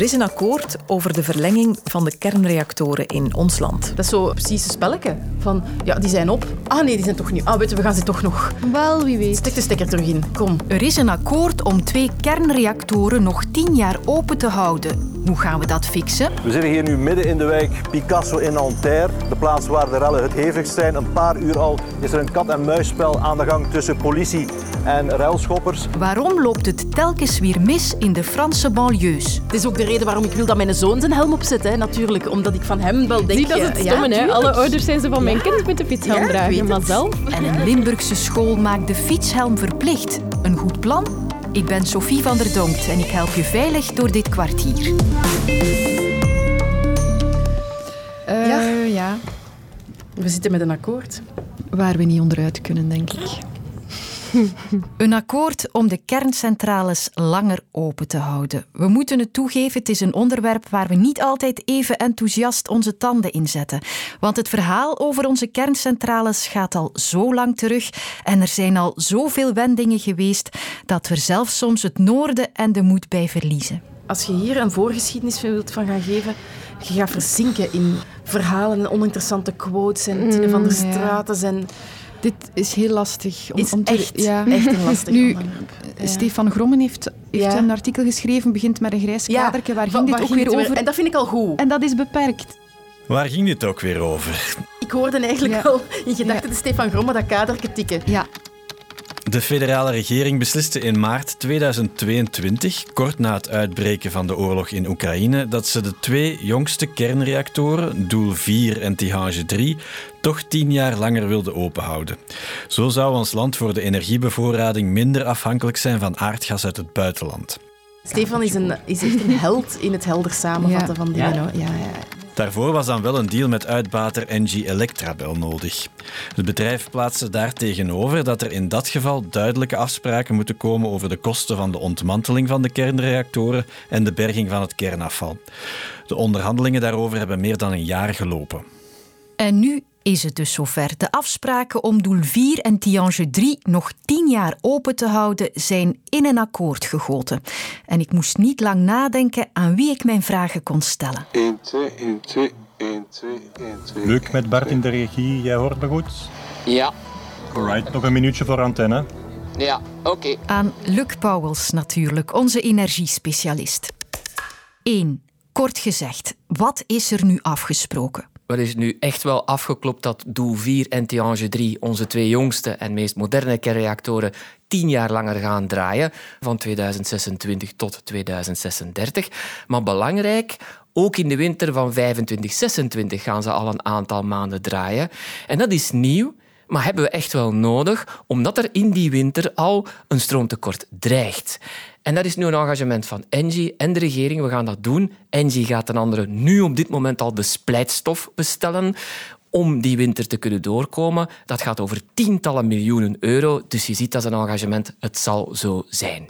Er is een akkoord over de verlenging van de kernreactoren in ons land. Dat is zo precies een spelletje. Van, ja, die zijn op. Ah nee, die zijn toch niet. Ah, weet je, we gaan ze toch nog. Wel, wie weet. Stek de stekker terug in. Kom. Er is een akkoord om twee kernreactoren nog tien jaar open te houden. Hoe gaan we dat fixen? We zitten hier nu midden in de wijk Picasso in Nanterre, de plaats waar de rellen het hevigst zijn. Een paar uur al is er een kat-en-muisspel aan de gang tussen politie en ruilschoppers. Waarom loopt het telkens weer mis in de Franse banlieues? Het is ook de reden waarom ik wil dat mijn zoon zijn helm opzet, hè, natuurlijk. Omdat ik van hem wel denk... Zie, dat is het ja, stomme, hè? Alle ouders zijn ze van mijn kind met de fietshelm dragen, maar zelf... En een Limburgse school maakt de fietshelm verplicht. Een goed plan? Ik ben Sophie van der Donkt en ik help je veilig door dit kwartier. Eh, Ja. ja. We zitten met een akkoord. Waar we niet onderuit kunnen, denk ik. Een akkoord om de kerncentrales langer open te houden. We moeten het toegeven, het is een onderwerp waar we niet altijd even enthousiast onze tanden in zetten. Want het verhaal over onze kerncentrales gaat al zo lang terug en er zijn al zoveel wendingen geweest dat we er zelfs soms het noorden en de moed bij verliezen. Als je hier een voorgeschiedenis wilt van gaan geven, je gaat verzinken in verhalen en oninteressante quotes en Tine van der Mm, ja. Straten en... Dit is heel lastig. Om, Is om te, echt, ja. echt een lastig Nu. Ja. Stefan Grommen heeft, heeft Ja. een artikel geschreven, begint met een grijs kadertje. Waar wa- ging dit ook weer over? En dat vind ik al goed. En dat is beperkt. Waar ging dit ook weer over? Ik hoorde eigenlijk Ja. al in gedachten Ja. de Stefan Gromme dat kadertje tikken. Ja. De federale regering besliste in maart 2022, kort na het uitbreken van de oorlog in Oekraïne, dat ze de twee jongste kernreactoren, Doel 4 en Tihange 3, toch tien jaar langer wilde openhouden. Zo zou ons land voor de energiebevoorrading minder afhankelijk zijn van aardgas uit het buitenland. Stefan is, een, is echt een held in het helder samenvatten Ja. van dingen. Ja, ja. Daarvoor was dan wel een deal met uitbater NG Electrabel nodig. Het bedrijf plaatste daar tegenover dat er in dat geval duidelijke afspraken moeten komen over de kosten van de ontmanteling van de kernreactoren en de berging van het kernafval. De onderhandelingen daarover hebben meer dan een jaar gelopen. En nu is het dus zover. De afspraken om Doel 4 en Tiange 3 nog tien jaar open te houden zijn in een akkoord gegoten. En ik moest niet lang nadenken aan wie ik mijn vragen kon stellen. 1, 2, 1, 2, 1, 2, 1, 2. Luc met Bart in de regie, jij hoort me goed? Ja, Alright, nog een minuutje voor antenne. ja, oké. Aan Luc Pauwels natuurlijk, onze energiespecialist. 1. Kort gezegd, wat is er nu afgesproken? Er is nu echt wel afgeklopt dat Doel 4 en Tihange 3, onze twee jongste en meest moderne kernreactoren, tien jaar langer gaan draaien, van 2026 tot 2036. Maar belangrijk, ook in de winter van 25-26 gaan ze al een aantal maanden draaien. En dat is nieuw, maar hebben we echt wel nodig, omdat er in die winter al een stroomtekort dreigt. En dat is nu een engagement van Engie en de regering. We gaan dat doen. Engie gaat ten andere nu op dit moment al de splijtstof bestellen om die winter te kunnen doorkomen. Dat gaat over tientallen miljoenen euro. Dus je ziet dat is een engagement. Het zal zo zijn.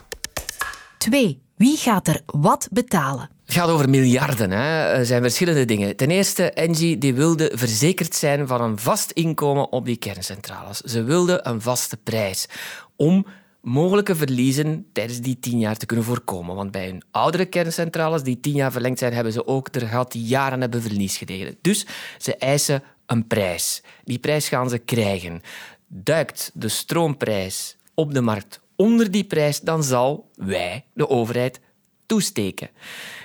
2. Wie gaat er wat betalen? Het gaat over miljarden. Hè. Er zijn verschillende dingen. Ten eerste, Engie die wilde verzekerd zijn van een vast inkomen op die kerncentrales. Ze wilden een vaste prijs om mogelijke verliezen tijdens die tien jaar te kunnen voorkomen. Want bij hun oudere kerncentrales die tien jaar verlengd zijn, hebben ze ook er gehad die jaren hebben verlies geleden. Dus ze eisen een prijs. Die prijs gaan ze krijgen. Duikt de stroomprijs op de markt onder die prijs, dan zal wij, de overheid, toesteken.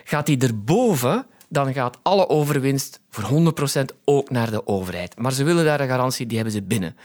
Gaat die erboven, dan gaat alle overwinst voor 100% ook naar de overheid. Maar ze willen daar een garantie, die hebben ze binnen.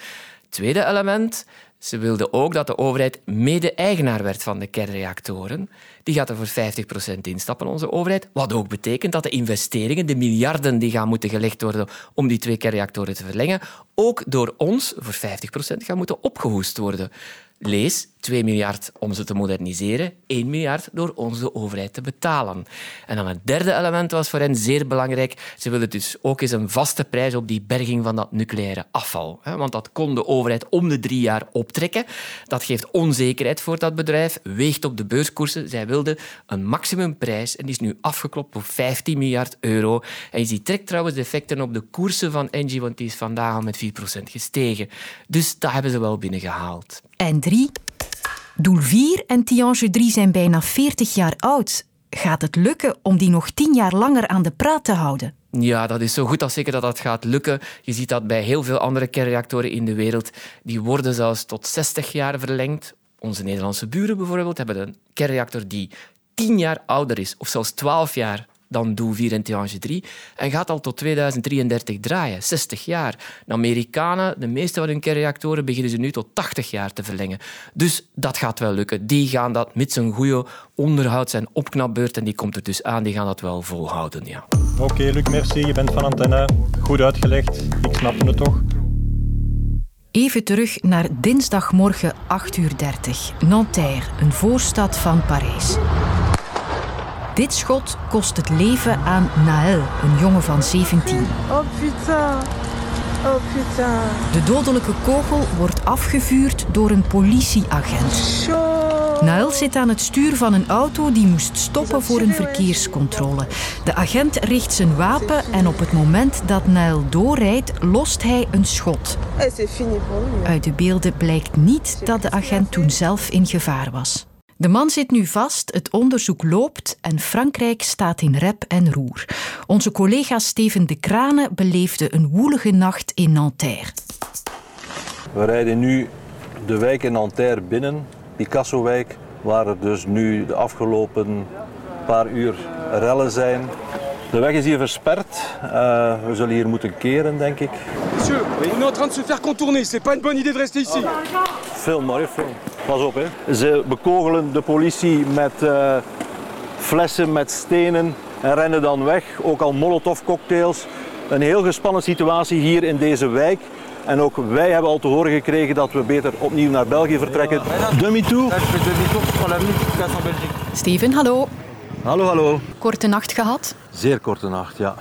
Tweede element, ze wilden ook dat de overheid mede-eigenaar werd van de kernreactoren. Die gaat er voor 50% instappen, onze overheid. Wat ook betekent dat de investeringen, de miljarden die gaan moeten gelegd worden om die twee kernreactoren te verlengen, ook door ons voor 50% gaan moeten opgehoest worden. Lees 2 miljard om ze te moderniseren, 1 miljard door ons de overheid te betalen. En dan het derde element was voor hen zeer belangrijk. Ze willen dus ook eens een vaste prijs op die berging van dat nucleaire afval. Want dat kon de overheid om de drie jaar optrekken. Dat geeft onzekerheid voor dat bedrijf, weegt op de beurskoersen. Zij wilden een maximumprijs en die is nu afgeklopt op 15 miljard euro. En je ziet trekt trouwens de effecten op de koersen van Engie, want die is vandaag al met 4% gestegen. Dus dat hebben ze wel binnengehaald. En 3. Doel 4 en Tiange 3 zijn bijna 40 jaar oud. Gaat het lukken om die nog tien jaar langer aan de praat te houden? Ja, dat is zo goed als zeker dat dat gaat lukken. Je ziet dat bij heel veel andere kernreactoren in de wereld. Die worden zelfs tot 60 jaar verlengd. Onze Nederlandse buren bijvoorbeeld hebben een kernreactor die 10 jaar ouder is, of zelfs 12 jaar dan Doel 4 en Tihange 3. En gaat al tot 2033 draaien, 60 jaar. De Amerikanen, de meeste van hun kernreactoren, beginnen ze nu tot 80 jaar te verlengen. Dus dat gaat wel lukken. Die gaan dat met zijn goede onderhoud, zijn opknapbeurt, en die komt er dus aan, die gaan dat wel volhouden. Ja. Oké, Luc, merci. Je bent van antenne. Goed uitgelegd. Ik snapte het toch. Even terug naar dinsdagmorgen 8.30 uur. Nanterre, een voorstad van Parijs. Dit schot kost het leven aan Naël, een jongen van 17. Oh putain. Oh putain. De dodelijke kogel wordt afgevuurd door een politieagent. Naël zit aan het stuur van een auto die moest stoppen voor een verkeerscontrole. De agent richt zijn wapen en op het moment dat Naël doorrijdt, lost hij een schot. Eh. Uit de beelden blijkt niet dat de agent toen zelf in gevaar was. De man zit nu vast, het onderzoek loopt en Frankrijk staat in rep en roer. Onze collega Steven de Krane beleefde een woelige nacht in Nanterre. We rijden nu de wijk in Nanterre binnen, Picasso-wijk, waar er dus nu de afgelopen paar uur rellen zijn. De weg is hier versperd. Uh, we zullen hier moeten keren, denk ik. Monsieur, on est en train de se faire contourner. C'est pas une bonne idée de rester ici. Film maar, film. Pas op, hè. Ze bekogelen de politie met uh, flessen, met stenen en rennen dan weg. Ook al molotov-cocktails. Een heel gespannen situatie hier in deze wijk. En ook wij hebben al te horen gekregen dat we beter opnieuw naar België vertrekken. Demi-tour. Steven, hallo. Hallo, hallo. Korte nacht gehad? Zeer korte nacht, ja.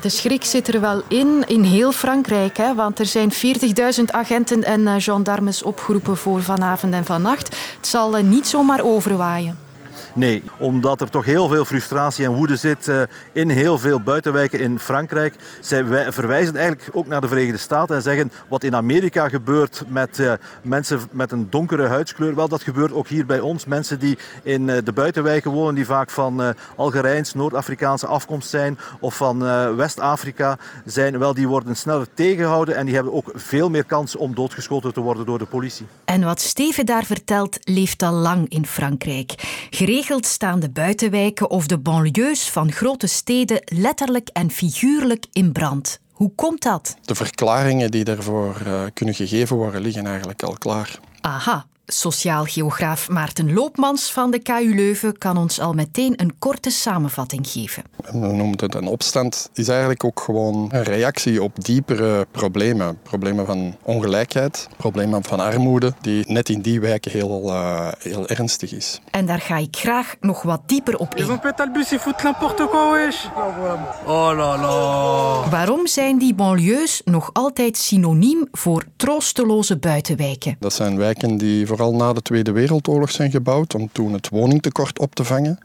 De schrik zit er wel in, in heel Frankrijk. Hè? Want er zijn 40.000 agenten en uh, gendarmes opgeroepen voor vanavond en vannacht. Het zal uh, niet zomaar overwaaien. Nee, omdat er toch heel veel frustratie en woede zit uh, in heel veel buitenwijken in Frankrijk. Zij wij verwijzen eigenlijk ook naar de Verenigde Staten en zeggen wat in Amerika gebeurt met uh, mensen met een donkere huidskleur. Wel, dat gebeurt ook hier bij ons. Mensen die in uh, de buitenwijken wonen, die vaak van Algerijns, Noord-Afrikaanse afkomst zijn of van West-Afrika zijn, wel, die worden sneller tegengehouden en die hebben ook veel meer kans om doodgeschoten te worden door de politie. En wat Steven daar vertelt, leeft al lang in Frankrijk. Geregeld staan de buitenwijken of de banlieues van grote steden letterlijk en figuurlijk in brand. Hoe komt dat? De verklaringen die daarvoor uh, kunnen gegeven worden, liggen eigenlijk al klaar. Aha. Sociaal geograaf Maarten Loopmans van de KU Leuven kan ons al meteen een korte samenvatting geven. We noemen het een opstand. is eigenlijk ook gewoon een reactie op diepere problemen. Problemen van ongelijkheid, problemen van armoede, die net in die wijken heel, uh, heel ernstig is. En daar ga ik graag nog wat dieper op in. Oh la la. Waarom zijn die banlieues nog altijd synoniem voor troosteloze buitenwijken? Dat zijn wijken die vooral na de Tweede Wereldoorlog zijn gebouwd om toen het woningtekort op te vangen.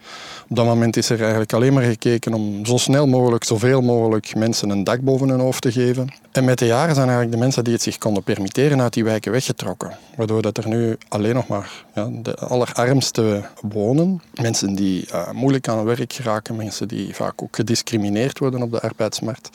Op dat moment is er eigenlijk alleen maar gekeken om zo snel mogelijk, zoveel mogelijk mensen een dak boven hun hoofd te geven. En met de jaren zijn eigenlijk de mensen die het zich konden permitteren uit die wijken weggetrokken. Waardoor dat er nu alleen nog maar ja, de allerarmste wonen. Mensen die uh, moeilijk aan werk geraken, mensen die vaak ook gediscrimineerd worden op de arbeidsmarkt.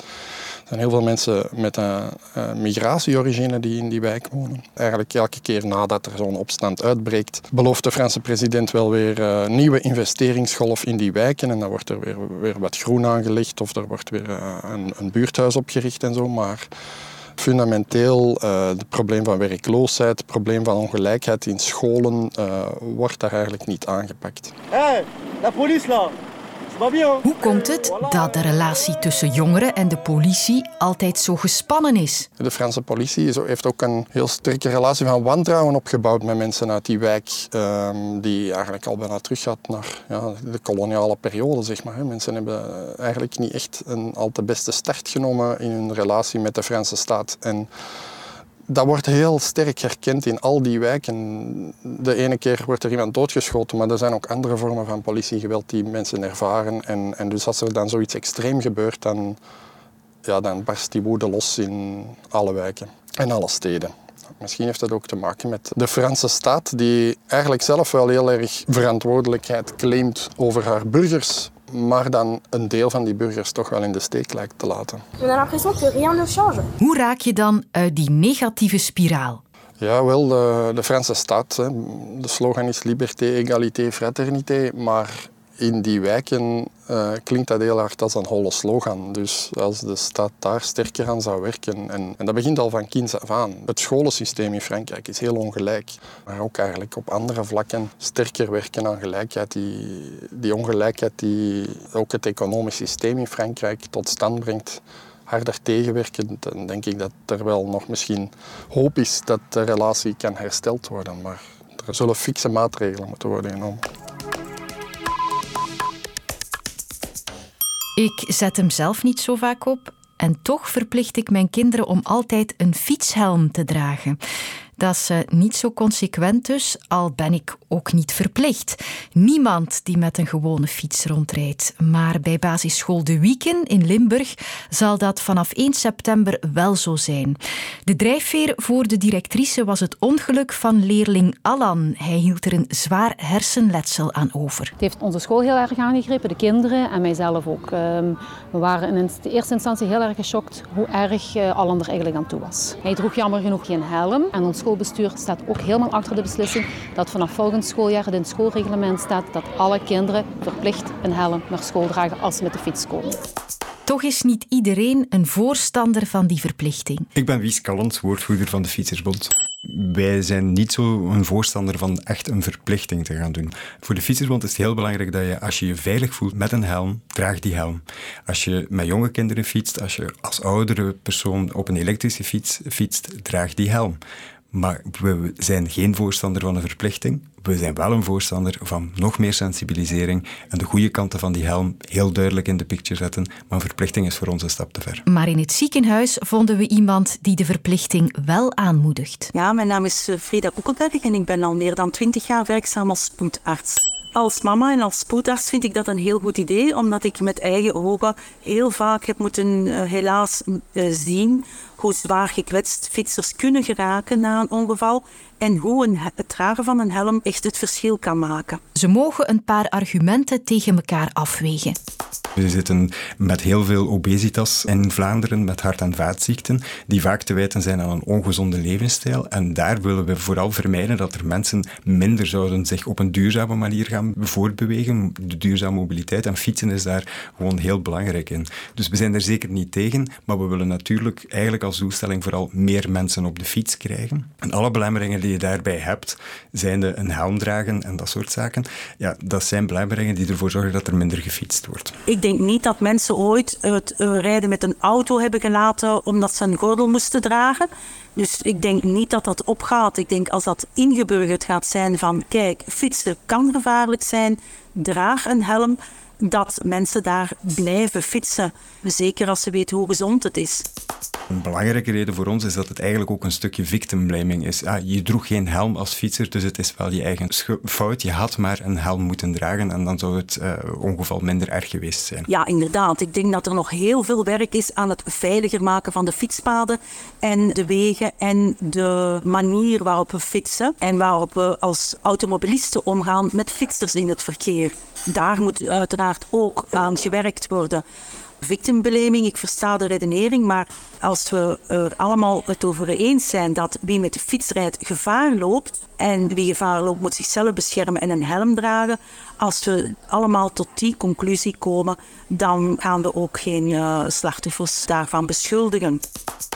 Zijn heel veel mensen met een, een migratieorigine die in die wijk wonen. Eigenlijk elke keer nadat er zo'n opstand uitbreekt, belooft de Franse president wel weer een nieuwe investeringsgolf in die wijken. En dan wordt er weer, weer wat groen aangelegd of er wordt weer een, een buurthuis opgericht en zo. Maar fundamenteel het probleem van werkloosheid, het probleem van ongelijkheid in scholen wordt daar eigenlijk niet aangepakt. Hey, la police là! Hoe komt het dat de relatie tussen jongeren en de politie altijd zo gespannen is? De Franse politie heeft ook een heel sterke relatie van wantrouwen opgebouwd met mensen uit die wijk, die eigenlijk al bijna teruggaat naar de koloniale periode. Zeg maar. Mensen hebben eigenlijk niet echt een al te beste start genomen in hun relatie met de Franse staat. En dat wordt heel sterk herkend in al die wijken. De ene keer wordt er iemand doodgeschoten, maar er zijn ook andere vormen van politiegeweld die mensen ervaren. En, en dus als er dan zoiets extreem gebeurt, dan, ja, dan barst die woede los in alle wijken en alle steden. Misschien heeft dat ook te maken met de Franse staat, die eigenlijk zelf wel heel erg verantwoordelijkheid claimt over haar burgers, maar dan een deel van die burgers toch wel in de steek lijkt te laten. On a l'impression que rien ne change. Hoe raak je dan uit die negatieve spiraal? Ja, wel, de, de Franse staat. Hè. De slogan is liberté, égalité, fraternité. Maar in die wijken uh, klinkt dat heel hard als een holle slogan. Dus als de staat daar sterker aan zou werken... En, en dat begint al van kinds af aan. Het scholensysteem in Frankrijk is heel ongelijk. Maar ook eigenlijk op andere vlakken sterker werken aan gelijkheid. Die, die ongelijkheid die ook het economisch systeem in Frankrijk tot stand brengt harder tegenwerken, dan denk ik dat er wel nog misschien hoop is dat de relatie kan hersteld worden. Maar er zullen fikse maatregelen moeten worden genomen. Ik zet hem zelf niet zo vaak op en toch verplicht ik mijn kinderen om altijd een fietshelm te dragen. Dat is uh, niet zo consequent dus, al ben ik ook niet verplicht. Niemand die met een gewone fiets rondrijdt. Maar bij basisschool De Wieken in Limburg zal dat vanaf 1 september wel zo zijn. De drijfveer voor de directrice was het ongeluk van leerling Alan. Hij hield er een zwaar hersenletsel aan over. Het heeft onze school heel erg aangegrepen, de kinderen en mijzelf ook. Ehm, we waren in de eerste instantie heel erg geschokt hoe erg uh, Alan er eigenlijk aan toe was. Hij droeg jammer genoeg geen helm en ons schoolbestuur staat ook helemaal achter de beslissing dat vanaf volgend schooljaar in het schoolreglement staat dat alle kinderen verplicht een helm naar school dragen als ze met de fiets komen. Toch is niet iedereen een voorstander van die verplichting. Ik ben Wies Callens, woordvoerder van de Fietsersbond. Wij zijn niet zo een voorstander van echt een verplichting te gaan doen. Voor de Fietsersbond is het heel belangrijk dat je, als je je veilig voelt met een helm, draag die helm. Als je met jonge kinderen fietst, als je als oudere persoon op een elektrische fiets fietst, draag die helm. Maar we zijn geen voorstander van een verplichting. We zijn wel een voorstander van nog meer sensibilisering en de goede kanten van die helm heel duidelijk in de picture zetten. Maar een verplichting is voor ons een stap te ver. Maar in het ziekenhuis vonden we iemand die de verplichting wel aanmoedigt. Ja, mijn naam is eh, Frida Koekelberg en ik ben al meer dan twintig jaar werkzaam als spoedarts. Als mama en als spoedarts vind ik dat een heel goed idee, omdat ik met eigen ogen heel vaak heb moeten uh, helaas uh, zien hoe zwaar gekwetst fietsers kunnen geraken na een ongeval en hoe een, het dragen van een helm echt het verschil kan maken. Ze mogen een paar argumenten tegen elkaar afwegen. We zitten met heel veel obesitas in Vlaanderen, met hart- en vaatziekten, die vaak te wijten zijn aan een ongezonde levensstijl. En daar willen we vooral vermijden dat er mensen minder zouden zich op een duurzame manier gaan voortbewegen. De duurzame mobiliteit en fietsen is daar gewoon heel belangrijk in. Dus we zijn er zeker niet tegen, maar we willen natuurlijk eigenlijk als doelstelling vooral meer mensen op de fiets krijgen. En alle belemmeringen die je daarbij hebt, zijn de een helm dragen en dat soort zaken, ja, dat zijn belemmeringen die ervoor zorgen dat er minder gefietst wordt. Denk niet dat mensen ooit het rijden met een auto hebben gelaten omdat ze een gordel moesten dragen. Dus ik denk niet dat dat opgaat. Ik denk als dat ingeburgerd gaat zijn van kijk, fietsen kan gevaarlijk zijn, draag een helm, dat mensen daar blijven fietsen. Zeker als ze weten hoe gezond het is. Een belangrijke reden voor ons is dat het eigenlijk ook een stukje victim blaming is. Ah, je droeg geen helm als fietser, dus het is wel je eigen fout. Je had maar een helm moeten dragen en dan zou het uh, ongeval minder erg geweest zijn. Ja, inderdaad. Ik denk dat er nog heel veel werk is aan het veiliger maken van de fietspaden en de wegen en de manier waarop we fietsen en waarop we als automobilisten omgaan met fietsers in het verkeer. Daar moet uiteraard ook aan gewerkt worden victimbeleming, ik versta de redenering, maar als we er allemaal het over eens zijn dat wie met de fiets rijdt gevaar loopt en wie gevaar loopt moet zichzelf beschermen en een helm dragen, als we allemaal tot die conclusie komen, dan gaan we ook geen uh, slachtoffers daarvan beschuldigen.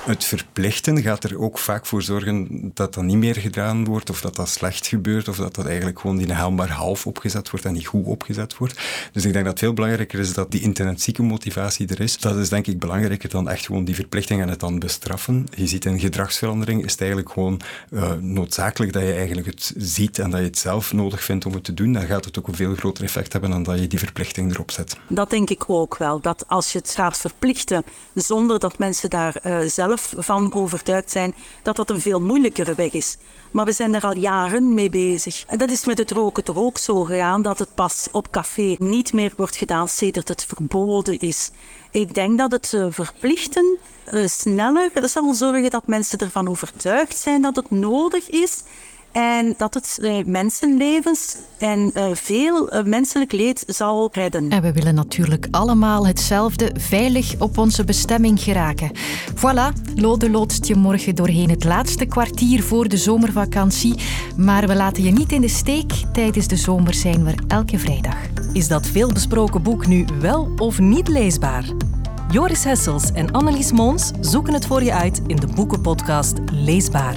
Het verplichten gaat er ook vaak voor zorgen dat dat niet meer gedaan wordt, of dat dat slecht gebeurt, of dat dat eigenlijk gewoon helm maar half opgezet wordt en niet goed opgezet wordt. Dus ik denk dat het veel belangrijker is dat die intrinsieke motivatie er is. Dat is denk ik belangrijker dan echt gewoon die verplichting en het dan bestraffen. Je ziet in gedragsverandering is het eigenlijk gewoon uh, noodzakelijk dat je eigenlijk het ziet en dat je het zelf nodig vindt om het te doen. Dan gaat het ook veel groter effect hebben dan dat je die verplichting erop zet. Dat denk ik ook wel. Dat als je het gaat verplichten zonder dat mensen daar uh, zelf van overtuigd zijn, dat dat een veel moeilijkere weg is. Maar we zijn er al jaren mee bezig. En dat is met het roken toch ook zo gegaan, dat het pas op café niet meer wordt gedaan sedert het verboden is. Ik denk dat het uh, verplichten uh, sneller zal zorgen dat mensen ervan overtuigd zijn dat het nodig is en dat het uh, mensenlevens en uh, veel uh, menselijk leed zal redden. En we willen natuurlijk allemaal hetzelfde, veilig op onze bestemming geraken. Voilà, Lode loodst je morgen doorheen het laatste kwartier voor de zomervakantie. Maar we laten je niet in de steek. Tijdens de zomer zijn we elke vrijdag. Is dat veelbesproken boek nu wel of niet leesbaar? Joris Hessels en Annelies Mons zoeken het voor je uit in de boekenpodcast Leesbaar.